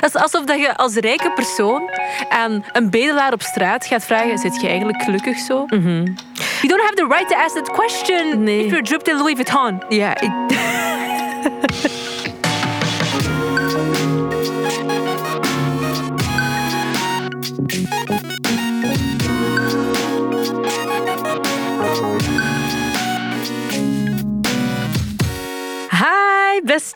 Dat is alsof dat je als rijke persoon aan een bedelaar op straat gaat vragen: Zit je eigenlijk gelukkig zo? You don't have the right to ask that question Nee. if you're dripped in Louis Vuitton. Ja, ik...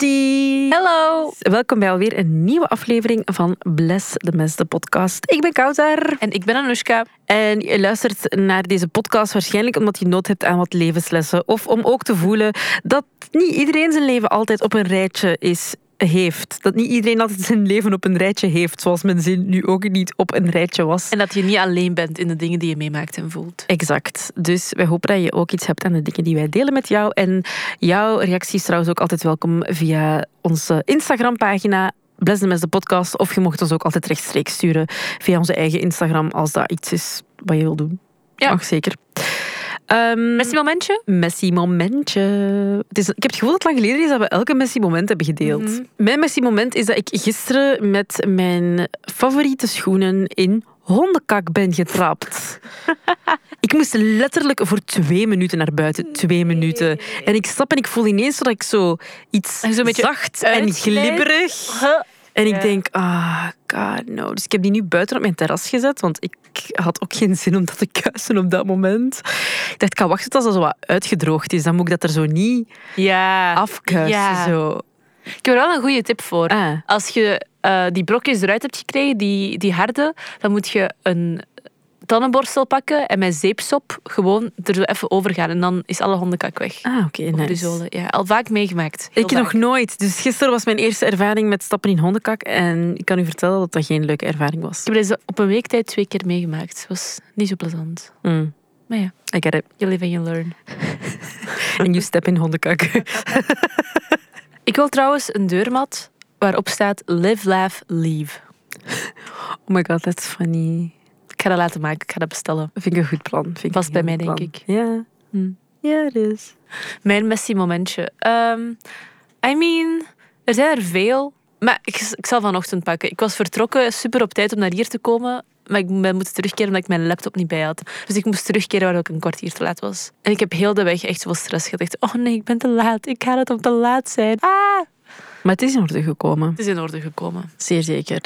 Hello. Welkom bij alweer een nieuwe aflevering van Bless the Mess, de podcast. Ik ben Kouter. En ik ben Anoushka. En je luistert naar deze podcast waarschijnlijk omdat je nood hebt aan wat levenslessen. Of om ook te voelen dat niet iedereen zijn leven altijd op een rijtje is, heeft. Dat niet iedereen altijd zijn leven op een rijtje heeft, zoals mijn zin nu ook niet op een rijtje was. En dat je niet alleen bent in de dingen die je meemaakt en voelt. Exact. Dus wij hopen dat je ook iets hebt aan de dingen die wij delen met jou. En jouw reactie is trouwens ook altijd welkom via onze Instagram-pagina. Mess, de podcast. Of je mocht ons ook altijd rechtstreeks sturen via onze eigen Instagram als dat iets is wat je wil doen. Ja. Mag zeker. Ehm, Messi momentje? Messi momentje. Het is, ik heb het gevoel dat het lang geleden is dat we elke Messi moment hebben gedeeld. Mhm. Mijn Messi moment is dat ik gisteren met mijn favoriete schoenen in hondenkak ben getrapt. ik moest letterlijk voor twee minuten naar buiten. Twee minuten. En ik stap en ik voel ineens dat ik zo iets zacht en glibberig. En ik denk, ah, god no. Dus ik heb die nu buiten op mijn terras gezet, want ik had ook geen zin om dat te kuisen op dat moment. Ik dacht, ik ga wachten tot dat zo wat uitgedroogd is. Dan moet ik dat er zo niet Ja. afkuisen. Ja. Zo. Ik heb er wel een goede tip voor. Ah. Als je eh, die brokjes eruit hebt gekregen, die, die harde, dan moet je een tannenborstel pakken en met zeepsop gewoon er zo even over gaan. En dan is alle hondenkak weg. Ah, oké, nice. zolen. Ja, al vaak meegemaakt. Heel Ik nog nooit. Dus gisteren was mijn eerste ervaring met stappen in hondenkak. En ik kan u vertellen dat dat geen leuke ervaring was. Ik heb deze op een week tijd twee keer meegemaakt. Het was niet zo plezant. Mm. Maar ja, I get it. you live and you learn. En you step in hondenkak. Ik wil trouwens een deurmat waarop staat live, laugh, leave. Oh my god, that's funny. Ik ga dat laten maken. Ik ga dat bestellen. Vind ik een goed plan. Vind ik Past een bij mij, denk plan. Ja. Hm. Ja, het is. Mijn Messi momentje. Ehm, I mean, er zijn er veel. Maar ik, ik zal vanochtend pakken. Ik was vertrokken super op tijd om naar hier te komen. Maar ik ben moeten terugkeren omdat ik mijn laptop niet bij had. Dus ik moest terugkeren waar ik een kwartier te laat was. En ik heb heel de weg echt zoveel stress gehad. Ik dacht, oh nee, ik ben te laat. Ik ga het om te laat zijn. Ah! Maar het is in orde gekomen. Het is in orde gekomen. Zeer zeker.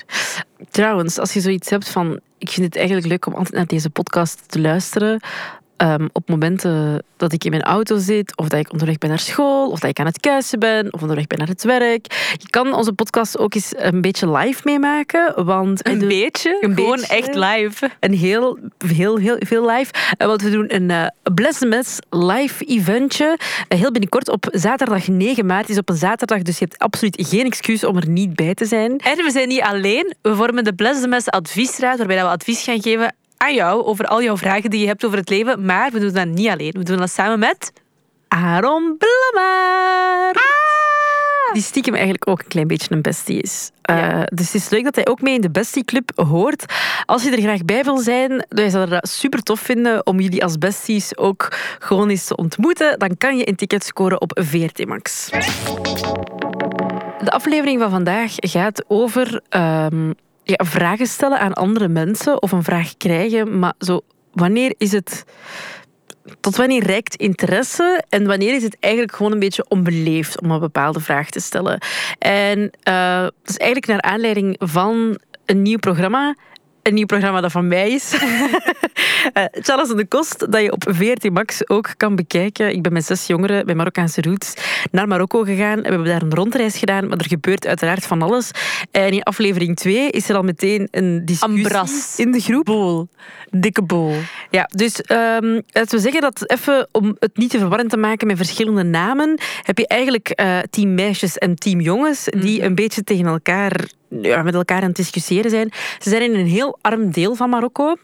Trouwens, als je zoiets hebt van... Ik vind het eigenlijk leuk om altijd naar deze podcast te luisteren. Ehm, op momenten dat ik in mijn auto zit, of dat ik onderweg ben naar school, of dat ik aan het kuisen ben, of onderweg ben naar het werk. Je kan onze podcast ook eens een beetje live meemaken, want Een beetje? een Gewoon beetje. echt live. een heel, heel, heel veel live. Eh, Want we doen een eh Bless Mess live eventje. Eh, heel binnenkort op zaterdag 9 maart. Het is op een zaterdag, dus je hebt absoluut geen excuus om er niet bij te zijn. En we zijn niet alleen. We vormen de Bless Mess adviesraad, waarbij we advies gaan geven aan jou over al jouw vragen die je hebt over het leven. Maar we doen dat niet alleen. We doen dat samen met... Aaron Blommaar. Die stiekem eigenlijk ook een klein beetje een bestie is. Eh. Dus het is leuk dat hij ook mee in de Bestie Club hoort. Als je er graag bij wil zijn, wij zouden dat super tof vinden om jullie als besties ook gewoon eens te ontmoeten. Dan kan je een ticket scoren op VRT Max. De aflevering van vandaag gaat over ehm, ja, vragen stellen aan andere mensen of een vraag krijgen. Maar zo, wanneer is het tot wanneer reikt interesse en wanneer is het eigenlijk gewoon een beetje onbeleefd om een bepaalde vraag te stellen? En dat is eigenlijk naar aanleiding van een nieuw programma. Een nieuw programma dat van mij is. Charles en de Kost, dat je op VRT Max ook kan bekijken. Ik ben met zes jongeren bij Marokkaanse roots naar Marokko gegaan. We hebben daar een rondreis gedaan, maar er gebeurt uiteraard van alles. En in aflevering 2 is er al meteen een discussie Ambras. in de groep. Boel. Dikke boel. Ja, dus ehm laten we zeggen dat even om het niet te verwarrend te maken met verschillende namen, heb je eigenlijk eh, team meisjes en team jongens die een beetje tegen elkaar, ja, met elkaar aan het discussiëren zijn. Ze zijn in een heel arm deel van Marokko.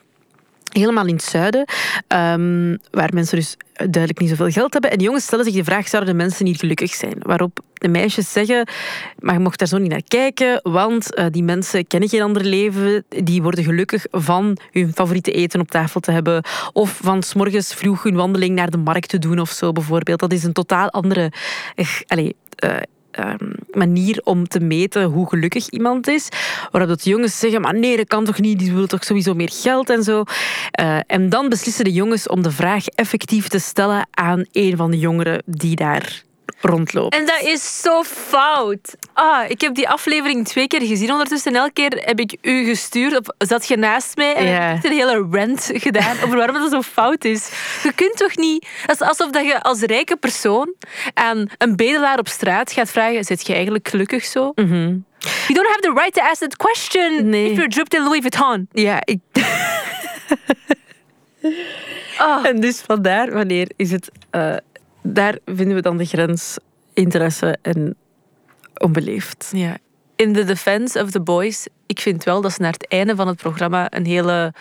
Helemaal in het zuiden, ehm, waar mensen dus duidelijk niet zoveel geld hebben. En de jongens stellen zich de vraag, zouden de mensen niet gelukkig zijn? Waarop de meisjes zeggen, maar je mocht daar zo niet naar kijken, want eh, die mensen kennen geen ander leven. Die worden gelukkig van hun favoriete eten op tafel te hebben. Of van 's morgens vroeg hun wandeling naar de markt te doen of zo bijvoorbeeld. Dat is een totaal andere... eh, allee, eh, ehm, manier om te meten hoe gelukkig iemand is. Waarop de jongens zeggen, maar nee, dat kan toch niet, die willen toch sowieso meer geld en zo. Eh, en dan beslissen de jongens om de vraag effectief te stellen aan een van de jongeren die daar rondloopt. En dat is zo fout. Ah, ik heb die aflevering twee keer gezien ondertussen. En elke keer heb ik u gestuurd. Of zat je naast mij en Ja. heb ik een hele rant gedaan over waarom dat zo fout is. Je kunt toch niet... Het is alsof dat je als rijke persoon aan een bedelaar op straat gaat vragen... Zit je eigenlijk gelukkig zo? You don't have the right to ask that question Nee. if you're dripped in Louis Vuitton. Ja, ik... Ah. En dus vandaar, wanneer is het... eh, daar vinden we dan de grens interesse en onbeleefd. Ja. In the defense of the boys, ik vind wel dat ze naar het einde van het programma een hele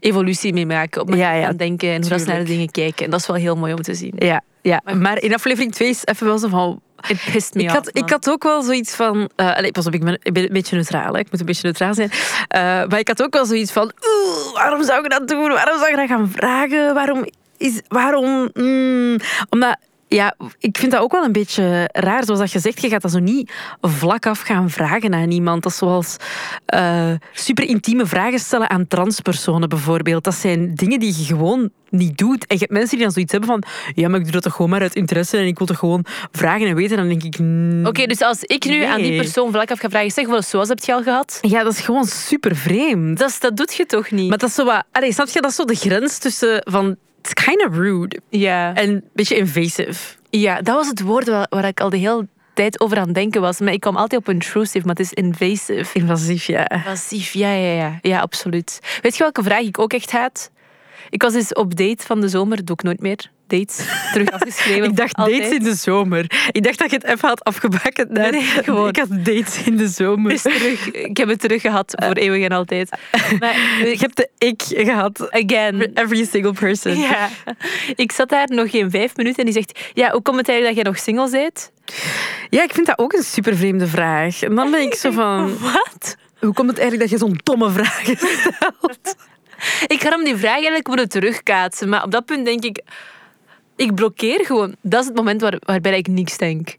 evolutie meemaken. Op manier Ja, denken en hoe ze naar de dingen kijken. En dat is wel heel mooi om te zien. Ja, ja. maar in aflevering 2 is even wel zo van... Het pist me Ik had, ik had ook wel zoiets van... eh allee, pas op, ik ben, ik ben een beetje neutraal. Hè. Ik moet een beetje neutraal zijn. Eh, maar ik had ook wel zoiets van... Oeh, waarom zou je dat doen? Waarom zou je dat gaan vragen? Waarom... Is, waarom mm, omdat... Ja, ik vind dat ook wel een beetje raar. Zoals dat je zegt, je gaat dat zo niet vlak af gaan vragen aan iemand. Dat is zoals eh, super intieme vragen stellen aan transpersonen bijvoorbeeld. Dat zijn dingen die je gewoon niet doet. En je hebt mensen die dan zoiets hebben van... Ja, maar ik doe dat toch gewoon maar uit interesse en ik wil toch gewoon vragen en weten. Dan denk ik... mm, Oké, dus als ik nu aan die persoon vlak af ga vragen, zeg wel eens, zoals heb je al gehad? Ja, dat is gewoon super vreemd. Dat, is- dat doet je toch niet? Maar dat is zo wat... Allee, snap je? Dat is zo de grens tussen van... It's kind of rude. ja. En een beetje invasive. ja, dat was het woord waar, waar ik al de hele tijd over aan het denken was. Maar ik kwam altijd op intrusive, maar het is invasive. Invasief, ja. Invasief, ja, ja, ja. Ja, absoluut. Weet je welke vraag ik ook echt haat? Ik was eens op date van de zomer, doe ik nooit meer. Dates, terug afgeschreven. Ik dacht altijd. dates in de zomer. Ik dacht dat je het even had afgebakken. Nee, nee, gewoon. Ik had dates in de zomer. Is terug. Ik heb het terug gehad voor eeuwig en altijd. Maar Ik heb de ik gehad. again. Every single person. Ja. Ik zat daar nog geen vijf minuten en die zegt: Ja, hoe komt het eigenlijk dat jij nog single bent? Ja, ik vind dat ook een super vreemde vraag. En dan ben ik zo van... Wat? Hoe komt het eigenlijk dat je zo'n domme vragen stelt? Ik ga hem die vraag eigenlijk moeten terugkaatsen. Maar op dat punt denk ik: Ik blokkeer gewoon. Dat is het moment waar, waarbij ik niks denk.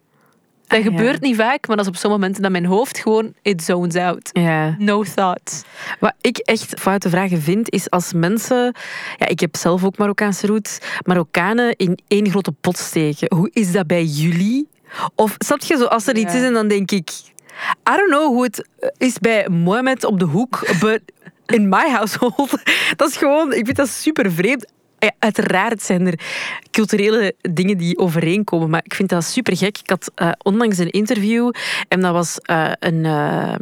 Dat Ah, ja. gebeurt niet vaak, maar dat is op zo'n momenten dat mijn hoofd gewoon it zones out. Ja. No thoughts. Wat ik echt foute vragen vind, is als mensen... Ja, ik heb zelf ook Marokkaanse roots. Marokkanen in één grote pot steken. Hoe is dat bij jullie? Of snap je, zo, als er iets Ja. is en dan denk ik... I don't know hoe het is bij Mohammed op de hoek, but in my household... Dat is gewoon... Ik vind dat super vreemd. Ja, uiteraard zijn er culturele dingen die overeenkomen, maar ik vind dat super gek. Ik had eh, onlangs een interview en dat was eh, een, eh,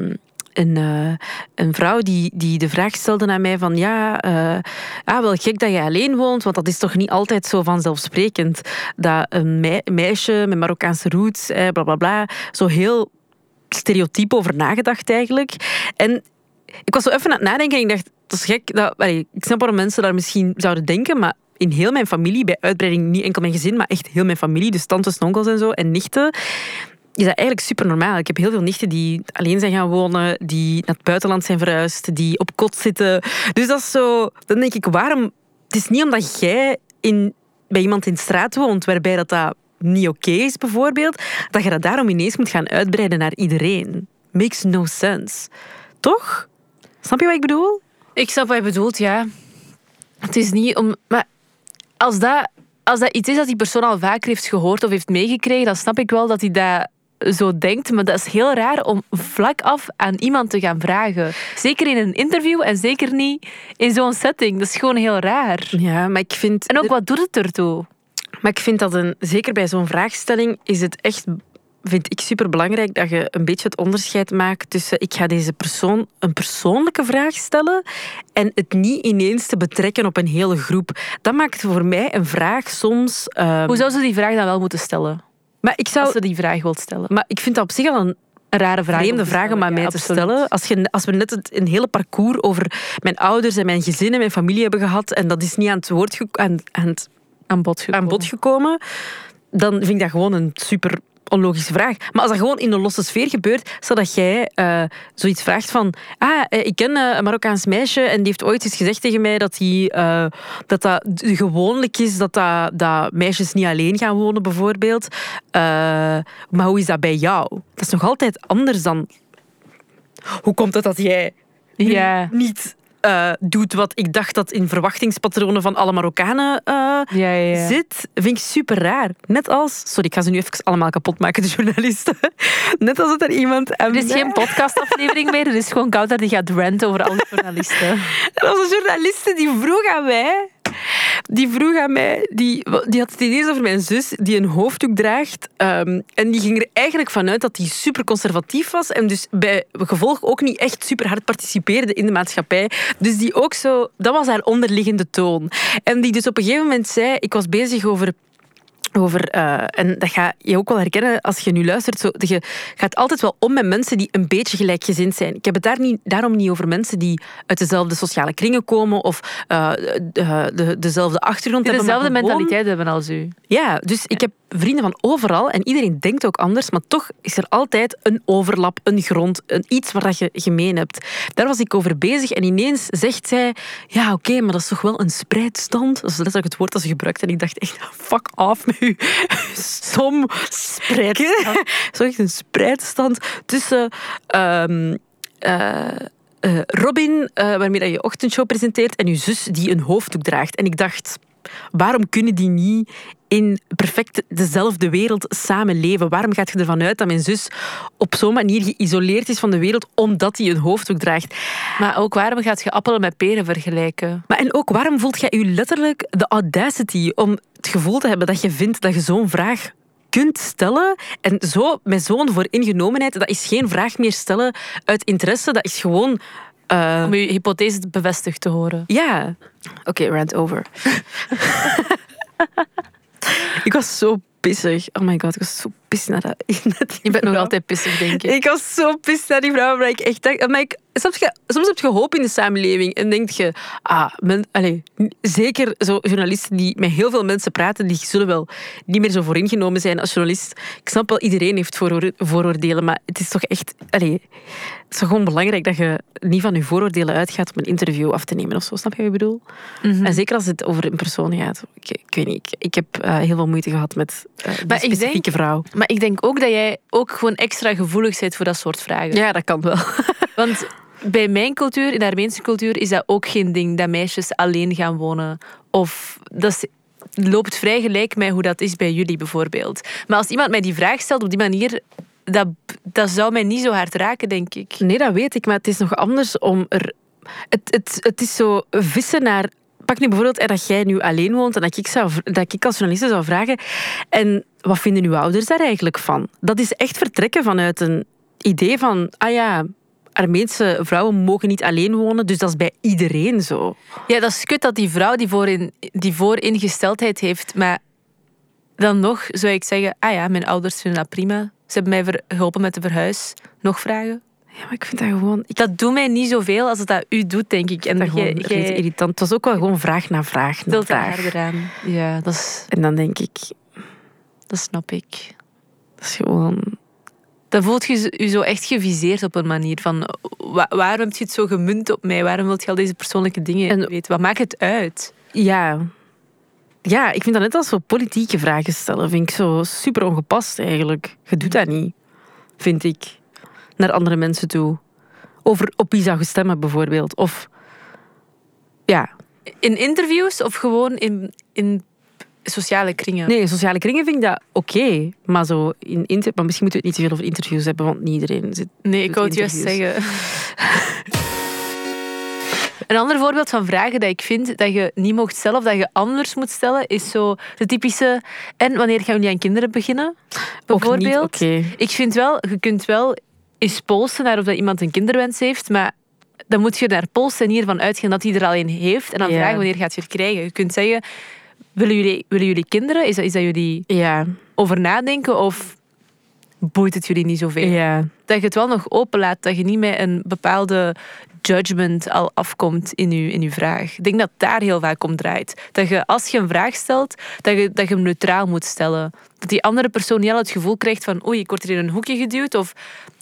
een, eh, een vrouw die, die de vraag stelde aan mij van ja, eh, ah, wel gek dat je alleen woont, want dat is toch niet altijd zo vanzelfsprekend dat een mei- meisje met Marokkaanse roots, eh, bla bla bla, zo heel stereotyp over nagedacht eigenlijk. En ik was zo even aan het nadenken en ik dacht, dat is gek. Dat, ik snap waarom mensen daar misschien zouden denken, maar in heel mijn familie, bij uitbreiding niet enkel mijn gezin, maar echt heel mijn familie, dus tantes, onkels en zo, en nichten, is dat eigenlijk super normaal. Ik heb heel veel nichten die alleen zijn gaan wonen, die naar het buitenland zijn verhuisd, die op kot zitten. Dus dat is zo... Dan denk ik, waarom... Het is niet omdat jij in, bij iemand in straat woont, waarbij dat, dat niet oké is, bijvoorbeeld, dat je dat daarom ineens moet gaan uitbreiden naar iedereen. Makes no sense. Toch? Snap je wat ik bedoel? Ik snap wat je bedoelt, ja. Het is niet om. Maar als dat, als dat iets is dat die persoon al vaker heeft gehoord of heeft meegekregen, dan snap ik wel dat hij dat zo denkt. Maar dat is heel raar om vlak af aan iemand te gaan vragen. Zeker in een interview en zeker niet in zo'n setting. Dat is gewoon heel raar. Ja, maar ik vind... En ook, wat doet het ertoe? Maar ik vind dat een, zeker bij zo'n vraagstelling is het echt, vind ik super belangrijk dat je een beetje het onderscheid maakt tussen ik ga deze persoon een persoonlijke vraag stellen en het niet ineens te betrekken op een hele groep. Dat maakt voor mij een vraag soms. ehm, Hoe zou ze die vraag dan wel moeten stellen? maar ik Als zou. ze die vraag wilt stellen. Maar ik vind dat op zich al een Een rare vraag. vreemde vraag om aan mij te absoluut. stellen. Als, je, als we net het, een hele parcours over mijn ouders en mijn gezin en mijn familie hebben gehad en dat is niet aan het woord aan, aan het Aan bod gekomen. aan bod gekomen, dan vind ik dat gewoon een super onlogische vraag. Maar als dat gewoon in een losse sfeer gebeurt, zodat jij eh, zoiets vraagt van... Ah, eh, ik ken eh, een Marokkaans meisje en die heeft ooit eens gezegd tegen mij dat die, dat, dat gewoonlijk is dat, dat, dat meisjes niet alleen gaan wonen, bijvoorbeeld. Maar hoe is dat bij jou? Dat is nog altijd anders dan... Hoe komt het dat jij Ja. niet eh, doet wat ik dacht dat in verwachtingspatronen van alle Marokkanen eh, Ja, ja, ja. zit, vind ik super raar. Net als, sorry, ik ga ze nu even allemaal kapot maken, de journalisten. Net als dat er iemand. Er is geen podcastaflevering meer. Er is gewoon Kouter die gaat ranten over alle journalisten. Er was een journaliste die vroeg aan mij. Die vroeg aan mij, die, die had het ineens over mijn zus die een hoofddoek draagt. ehm, en die ging er eigenlijk vanuit dat die super conservatief was. En dus bij gevolg ook niet echt super hard participeerde in de maatschappij. Dus die ook zo, dat was haar onderliggende toon. En die dus op een gegeven moment zei: Ik was bezig over over, eh, en dat ga je ook wel herkennen als je nu luistert, zo, dat je gaat altijd wel om met mensen die een beetje gelijkgezind zijn. Ik heb het daar niet, daarom niet over mensen die uit dezelfde sociale kringen komen of eh, de, de, dezelfde achtergrond Die hebben. dezelfde mentaliteit hebben als u. Ja, dus ik heb vrienden van overal en iedereen denkt ook anders, maar toch is er altijd een overlap, een grond, een iets waar dat je gemeen hebt. Daar was ik over bezig en ineens zegt zij, ja oké, maar dat is toch wel een spreidstand? Dat is letterlijk het woord dat ze gebruikt en ik dacht echt, fuck off met u stom spreidstand. Zo echt een spreidstand tussen... ehm, eh, eh, Robin, eh, waarmee dat je ochtendshow presenteert, en je zus die een hoofddoek draagt. En ik dacht, waarom kunnen die niet in perfect dezelfde wereld samen leven? Waarom gaat je ervan uit dat mijn zus op zo'n manier geïsoleerd is van de wereld omdat hij een hoofddoek draagt? Maar ook waarom gaat je appelen met peren vergelijken? Maar en ook, waarom voelt jij u letterlijk de audacity om het gevoel te hebben dat je vindt dat je zo'n vraag kunt stellen en zo met zo'n vooringenomenheid, dat is geen vraag meer stellen uit interesse, dat is gewoon... eh, Om je hypothese bevestigd te horen. ja. Oké, rant over. ik was zo pissig. Oh my god, ik was zo pissig naar dat. naar die Je bent nog altijd pissig, denk ik. Ik was zo pissig naar die vrouw, maar ik echt dacht... Maar ik, soms, je, soms heb je hoop in de samenleving en denk je... Ah, men, allez, zeker zo journalisten die met heel veel mensen praten, die zullen wel niet meer zo vooringenomen zijn als journalist. Ik snap wel, iedereen heeft vooroor- vooroordelen, maar het is toch echt... Allez, het is toch gewoon belangrijk dat je niet van je vooroordelen uitgaat om een interview af te nemen of zo. Snap je wat ik bedoel? Mhm. En zeker als het over een persoon gaat. Ik, ik weet niet, ik, ik heb eh, heel veel moeite gehad met die Maar ik denk- vrouw. Maar ik denk ook dat jij ook gewoon extra gevoelig bent voor dat soort vragen. Ja, dat kan wel. Want bij mijn cultuur, in de Armeense cultuur, is dat ook geen ding dat meisjes alleen gaan wonen. Of dat is- loopt vrij gelijk met hoe dat is bij jullie bijvoorbeeld. Maar als iemand mij die vraag stelt op die manier, dat, dat zou mij niet zo hard raken, denk ik. Nee, dat weet ik, maar het is nog anders om er... Het, het, het is zo vissen naar... Pak nu bijvoorbeeld dat jij nu alleen woont en dat ik, zou, dat ik als journaliste zou vragen... En wat vinden uw ouders daar eigenlijk van? Dat is echt vertrekken vanuit een idee van... Ah ja, Armeense vrouwen mogen niet alleen wonen, dus dat is bij iedereen zo. Ja, dat is kut dat die vrouw die, voorin, die vooringesteldheid heeft, maar dan nog zou ik zeggen, ah ja, mijn ouders vinden dat prima. Ze hebben mij geholpen met de verhuis. Nog vragen? Ja, maar ik vind dat gewoon... Ik Dat doet mij niet zoveel als het dat u doet, denk ik. En dat gewoon jij irritant. Het was ook wel gewoon vraag na vraag na vraag. harder aan. Ja, dat, is, En dan denk ik, dat snap ik. dat is gewoon... Dan voelt je je zo echt geviseerd op een manier van wa- waarom heb je het zo gemunt op mij? Waarom wil je al deze persoonlijke dingen En- weten? Wat maakt het uit? Ja. Ja, ik vind dat net als zo politieke vragen stellen. Vind ik zo super ongepast eigenlijk. Je doet dat niet, vind ik. Naar andere mensen toe. Over op wie zou je stemmen bijvoorbeeld. Of... Ja. In interviews of gewoon in, in sociale kringen? Nee, in sociale kringen vind ik dat oké. Maar zo in inter... Maar misschien moeten we het niet te veel over interviews hebben, want niet iedereen zit... Nee, ik wou het juist zeggen. Een ander voorbeeld van vragen dat ik vind dat je niet mocht stellen of dat je anders moet stellen, is zo de typische. En wanneer gaan jullie aan kinderen beginnen? Bijvoorbeeld. oké. Ik vind wel, je kunt wel eens polsen naar of dat iemand een kinderwens heeft, maar dan moet je naar polsen en hiervan uitgaan dat hij er al een heeft en dan Ja. vragen wanneer gaat je het krijgen. Je kunt zeggen, willen jullie, willen jullie kinderen? Is dat, is dat jullie Ja. over nadenken of boeit het jullie niet zoveel? Ja. dat je het wel nog openlaat. Dat je niet met een bepaalde judgment al afkomt in je, in uw vraag. Ik denk dat daar heel vaak om draait. Dat je als je een vraag stelt, dat je, dat je hem neutraal moet stellen. Dat die andere persoon niet al het gevoel krijgt van oei, ik word hier in een hoekje geduwd. Of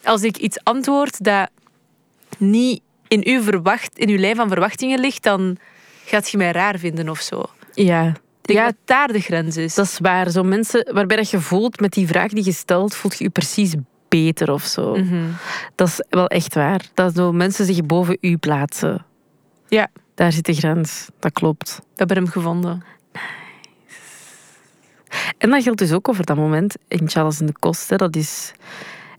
als ik iets antwoord dat niet in uw, verwacht, in uw lijn van verwachtingen ligt, dan gaat je mij raar vinden of zo. Ja. Ik denk Ja, dat daar de grens is. dat is waar. Zo mensen waarbij dat je voelt met die vraag die je stelt, voelt je je precies beter of zo. Mhm. Dat is wel echt waar. Dat zo mensen zich boven u plaatsen. Ja, Daar zit de grens. Dat klopt. we hebben hem gevonden. En dat geldt dus ook over dat moment in Charles in de Kost. Hè. Dat is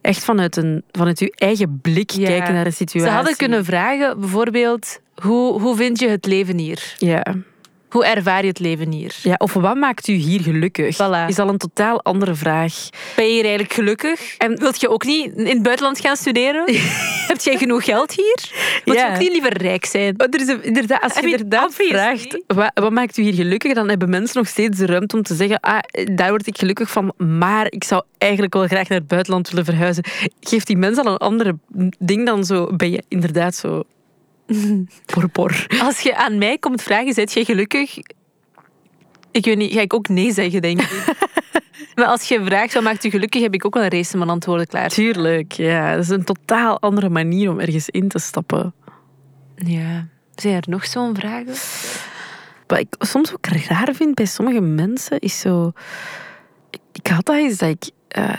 echt vanuit, een, vanuit uw eigen blik Ja. kijken naar de situatie. Ze hadden kunnen vragen, bijvoorbeeld, hoe, hoe vind je het leven hier? Ja. Hoe ervaar je het leven hier? ja, of wat maakt u hier gelukkig? Voilà. Is al een totaal andere vraag. Ben je hier eigenlijk gelukkig? En wilt je ook niet in het buitenland gaan studeren? Heb jij genoeg geld hier? Wilt Ja. je ook niet liever rijk zijn? Maar er is een- inderdaad, als je I mean, inderdaad vraagt, wat, wat maakt u hier gelukkig? Dan hebben mensen nog steeds de ruimte om te zeggen, ah, daar word ik gelukkig van, maar ik zou eigenlijk wel graag naar het buitenland willen verhuizen. Geeft die mensen al een andere ding dan zo, ben je inderdaad zo... Porpor. Als je aan mij komt vragen, zit jij gelukkig? Ik weet niet, ga ik ook nee zeggen, denk ik. maar als je vraagt, wat maakt u gelukkig, heb ik ook wel een race mijn antwoorden klaar. Tuurlijk, ja. Dat is een totaal andere manier om ergens in te stappen. Ja. Zijn er nog zo'n vragen? Wat ik soms ook raar vind bij sommige mensen, is zo... Ik had dat eens dat ik eh,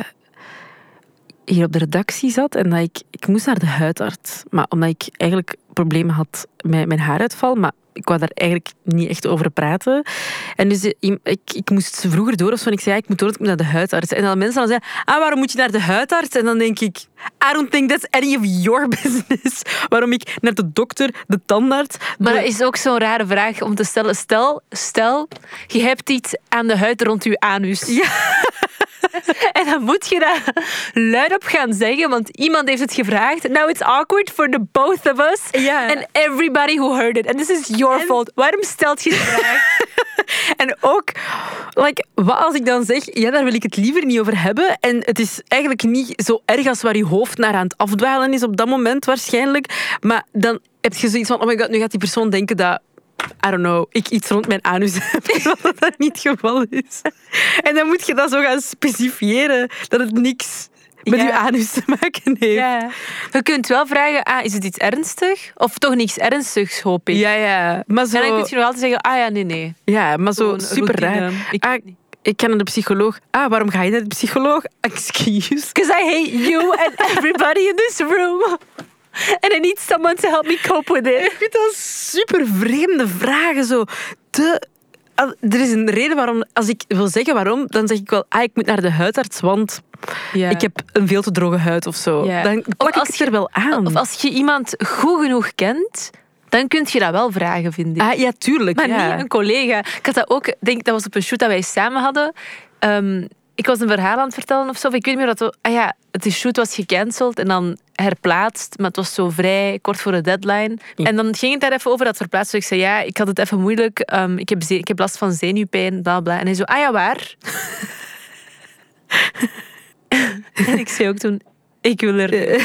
hier op de redactie zat en dat ik... Ik moest naar de huidarts. Maar omdat ik eigenlijk problemen had met mijn haaruitval, maar ik wou daar eigenlijk niet echt over praten. En dus eh, ik, ik moest vroeger door of zo en ik zei, ja, ik moet door, ik moet naar de huidarts. En dan mensen dan zeggen, ah, waarom moet je naar de huidarts? En dan denk ik, I don't think that's any of your business. Waarom ik naar de dokter, de tandarts... Maar dat is ook zo'n rare vraag om te stellen. Stel, stel, je hebt iets aan de huid rond je anus. Ja. En dan moet je daar luidop gaan zeggen, want iemand heeft het gevraagd. Now it's awkward for the both of us. Ja. And everybody who heard it. And this is your fault. Waarom stelt je de vraag? En ook, like, wat als ik dan zeg, ja, daar wil ik het liever niet over hebben. En het is eigenlijk niet zo erg als waar je hoofd naar aan het afdwalen is op dat moment waarschijnlijk. Maar dan heb je zoiets van, oh my god, nu gaat die persoon denken dat... I don't know, ik iets rond mijn anus heb, wat dat niet het geval is. En dan moet je dat zo gaan specifiëren, dat het niks met Ja. je anus te maken heeft. Ja. Je kunt wel vragen, ah, is het iets ernstig? Of toch niks ernstigs, hoop ik. Ja, ja. Maar zo, En dan kun je nog altijd zeggen, ah ja, nee, nee. ja, maar zo super raar. Ik Ah, ik ken de psycholoog. Ah, waarom ga je naar de psycholoog? Excuse. Because I hate you and everybody in this room. And I need someone to help me cope with it. Ik vind dat super vreemde vragen. Zo. Al- er is een reden waarom, als ik wil zeggen waarom, dan zeg ik wel, ah, ik moet naar de huidarts, want ik heb een veel te droge huid of zo. Dan Of plak ik als het er wel aan. Of als je iemand goed genoeg kent, dan kun je dat wel vragen, vind ik. Ah, ja, tuurlijk. maar ja. niet een collega. Ik had dat ook, denk dat was op een shoot dat wij samen hadden. Ehm, ik was een verhaal aan het vertellen of zo. Ik weet niet meer dat ah ja, het shoot was gecanceld en dan herplaatst, maar het was zo vrij kort voor de deadline. Ja. En dan ging het daar even over dat verplaatst. Ik zei ja, ik had het even moeilijk. ehm, ik, heb ik heb last van zenuwpijn, bla bla. En hij zo, ah ja, waar? en ik zei ook toen, ik wil er.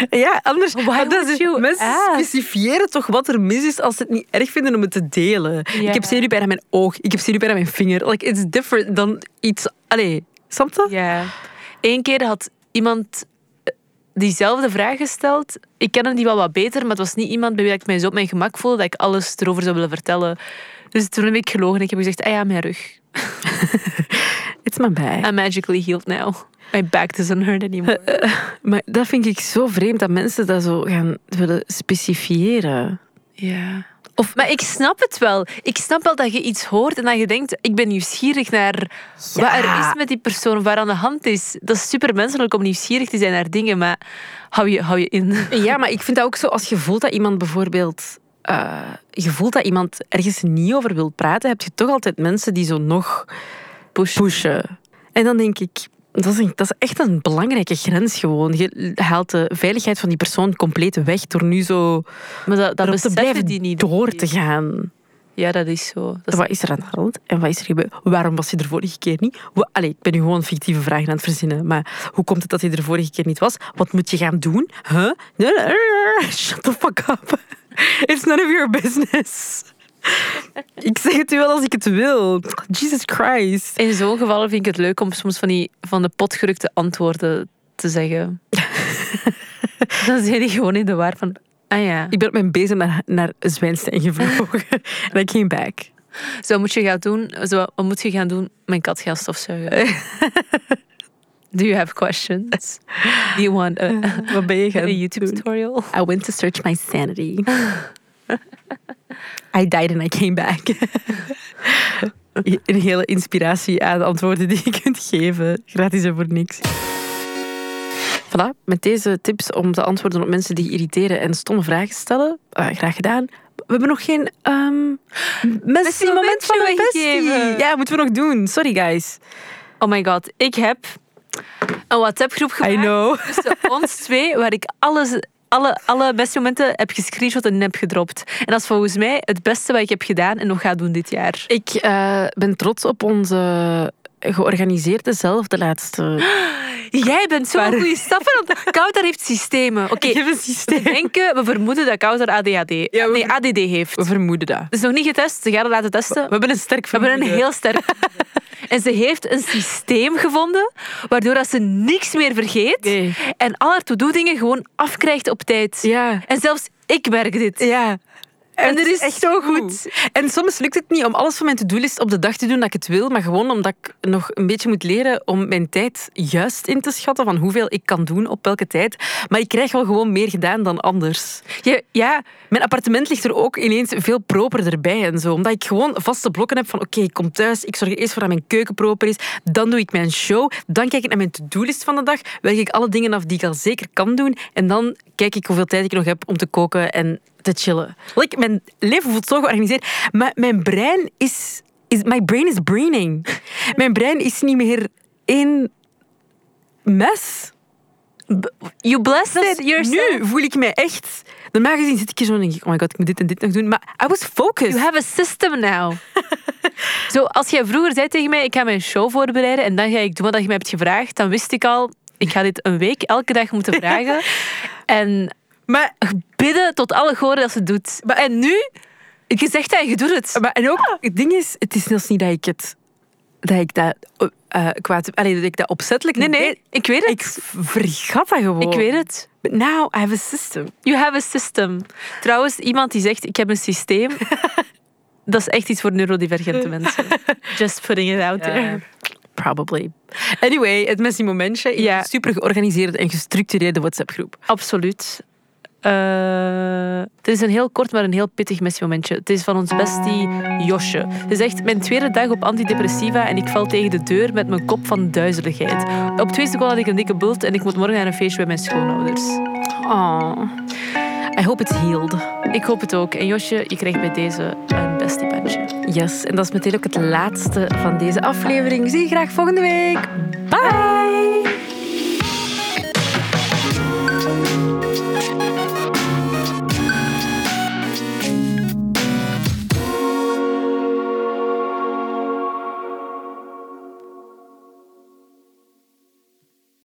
Ja, anders. Dat is, mensen ask? specifiëren toch wat er mis is als ze het niet erg vinden om het te delen. Ja. Ik heb zenuwpijn aan mijn oog. Ik heb zenuwpijn aan mijn vinger. Like, it's different dan iets... Allee, snap? Ja. Eén keer had iemand eh, diezelfde vraag gesteld. Ik kende die wel wat beter, maar het was niet iemand bij wie ik mij zo op mijn gemak voelde dat ik alles erover zou willen vertellen. Dus toen heb ik gelogen. Ik heb gezegd, ah ja, mijn rug. It's my bag. I'm magically healed now. My back doesn't hurt anymore. Maar dat vind ik zo vreemd dat mensen dat zo gaan willen specifiëren. Ja. Of, maar ik snap het wel. Ik snap wel dat je iets hoort en dat je denkt, ik ben nieuwsgierig naar wat er is met die persoon, of waar aan de hand is. Dat is super menselijk om nieuwsgierig te zijn naar dingen, maar hou je, hou je in. Ja, maar ik vind dat ook zo als je voelt dat iemand bijvoorbeeld. eh, je voelt dat iemand ergens niet over wil praten, heb je toch altijd mensen die zo nog pushen. En dan denk ik, dat is, dat is echt een belangrijke grens gewoon. Je haalt de veiligheid van die persoon compleet weg door nu zo Maar dat, dat te blijven die niet. door te gaan. Ja, dat is zo. Dat is- Wat is er aan de hand? En wat is er gebeurd? Waarom was hij er vorige keer niet? Allee, ik ben nu gewoon fictieve vragen aan het verzinnen. Maar hoe komt het dat hij er vorige keer niet was? Wat moet je gaan doen? Huh? Shut the fuck up. It's none of your business. Ik zeg het u wel als ik het wil. Jesus Christ. In zo'n geval vind ik het leuk om soms van die van de potgerukte antwoorden te zeggen. Dan zijn die gewoon in de war van... Ah ja, Ik ben op mijn bezem naar, naar Zwijnstein gevlogen. En I came back. zo moet je gaan doen. Zo, wat moet je gaan doen? Mijn kat gaan stofzuigen. Do you have questions? Do you want a, Wat ben je gaan a YouTube doen? tutorial? I went to search my sanity. I died and I came back. Een hele inspiratie aan de antwoorden die je kunt geven. Gratis en voor niks. Voilà, met deze tips om te antwoorden op mensen die irriteren en stomme vragen stellen. eh, graag gedaan. We hebben nog geen Messi moment van de bestie. Ja, moeten we nog doen. Sorry, guys. Oh my god, ik heb een WhatsApp-groep gemaakt. I know. tussen ons twee, waar ik alles, alle, alle beste momenten heb gescreenshot en heb gedropt. En dat is volgens mij het beste wat ik heb gedaan en nog ga doen dit jaar. Ik eh, ben trots op onze georganiseerde zelf de laatste... Jij bent zo'n goede stappen. Kouter heeft systemen. Oké, een we systeem. denken, we vermoeden dat Kouter ADHD, Ja, we nee, ver- ADD heeft. We vermoeden dat. Het is nog niet getest, ze gaan het laten testen. We hebben een sterk We hebben een vermoeden. heel sterk vermoeden. En ze heeft een systeem gevonden waardoor dat ze niks meer vergeet Nee. en al haar to-do-dingen gewoon afkrijgt op tijd. Ja. En zelfs ik merk dit. Ja. En het dat is echt zo goed. goed. En soms lukt het niet om alles van mijn to-do-list op de dag te doen dat ik het wil, maar gewoon omdat ik nog een beetje moet leren om mijn tijd juist in te schatten van hoeveel ik kan doen op welke tijd. Maar ik krijg wel gewoon meer gedaan dan anders. Ja, ja, Mijn appartement ligt er ook ineens veel properder bij en zo. Omdat ik gewoon vaste blokken heb van oké, ik kom thuis, ik zorg eerst voor dat mijn keuken proper is, dan doe ik mijn show, dan kijk ik naar mijn to-do-list van de dag, werk ik alle dingen af die ik al zeker kan doen en dan kijk ik hoeveel tijd ik nog heb om te koken en te chillen. Like, mijn leven voelt zo georganiseerd, maar mijn brein is... is my brain is braining. Mijn brein is niet meer één mes. you blessed yourself. Nu voel ik mij echt... Normaal gezien zit ik hier zo en denk ik, oh my god, ik moet dit en dit nog doen. Maar I was focused. You have a system now. Zo, als jij vroeger zei tegen mij, ik ga mijn show voorbereiden en dan ga ik doen wat je mij hebt gevraagd, dan wist ik al, ik ga dit een week elke dag moeten vragen. en Maar, bidden tot alle goden dat ze doet. Maar- en nu, je zegt dat je doet het. maar en ook, het ding is, het is zelfs niet dat ik het... Dat ik dat eh, kwaad... Allee, dat ik dat opzettelijk Nee, nee, ik weet Ik het. vergat dat gewoon. Ik weet het. But now I have a system. You have a system. Trouwens, iemand die zegt, ik heb een systeem. dat is echt iets voor neurodivergente mensen. Just putting it out there. Probably. Anyway, het Messi momentje in Ja. een super georganiseerde en gestructureerde WhatsApp-groep. Absoluut. Eh, het is een heel kort, maar een heel pittig messiemomentje. Het is van ons bestie Josje. Ze zegt, mijn tweede dag op antidepressiva en ik val tegen de deur met mijn kop van duizeligheid. Op twee seconden had ik een dikke bult en ik moet morgen naar een feestje bij mijn schoonouders. Oh. I hope it's healed. Ik hoop het ook. En Josje, je krijgt bij deze een bestiebandje. Yes, en dat is meteen ook het laatste van deze aflevering. Zie je graag volgende week. Bye!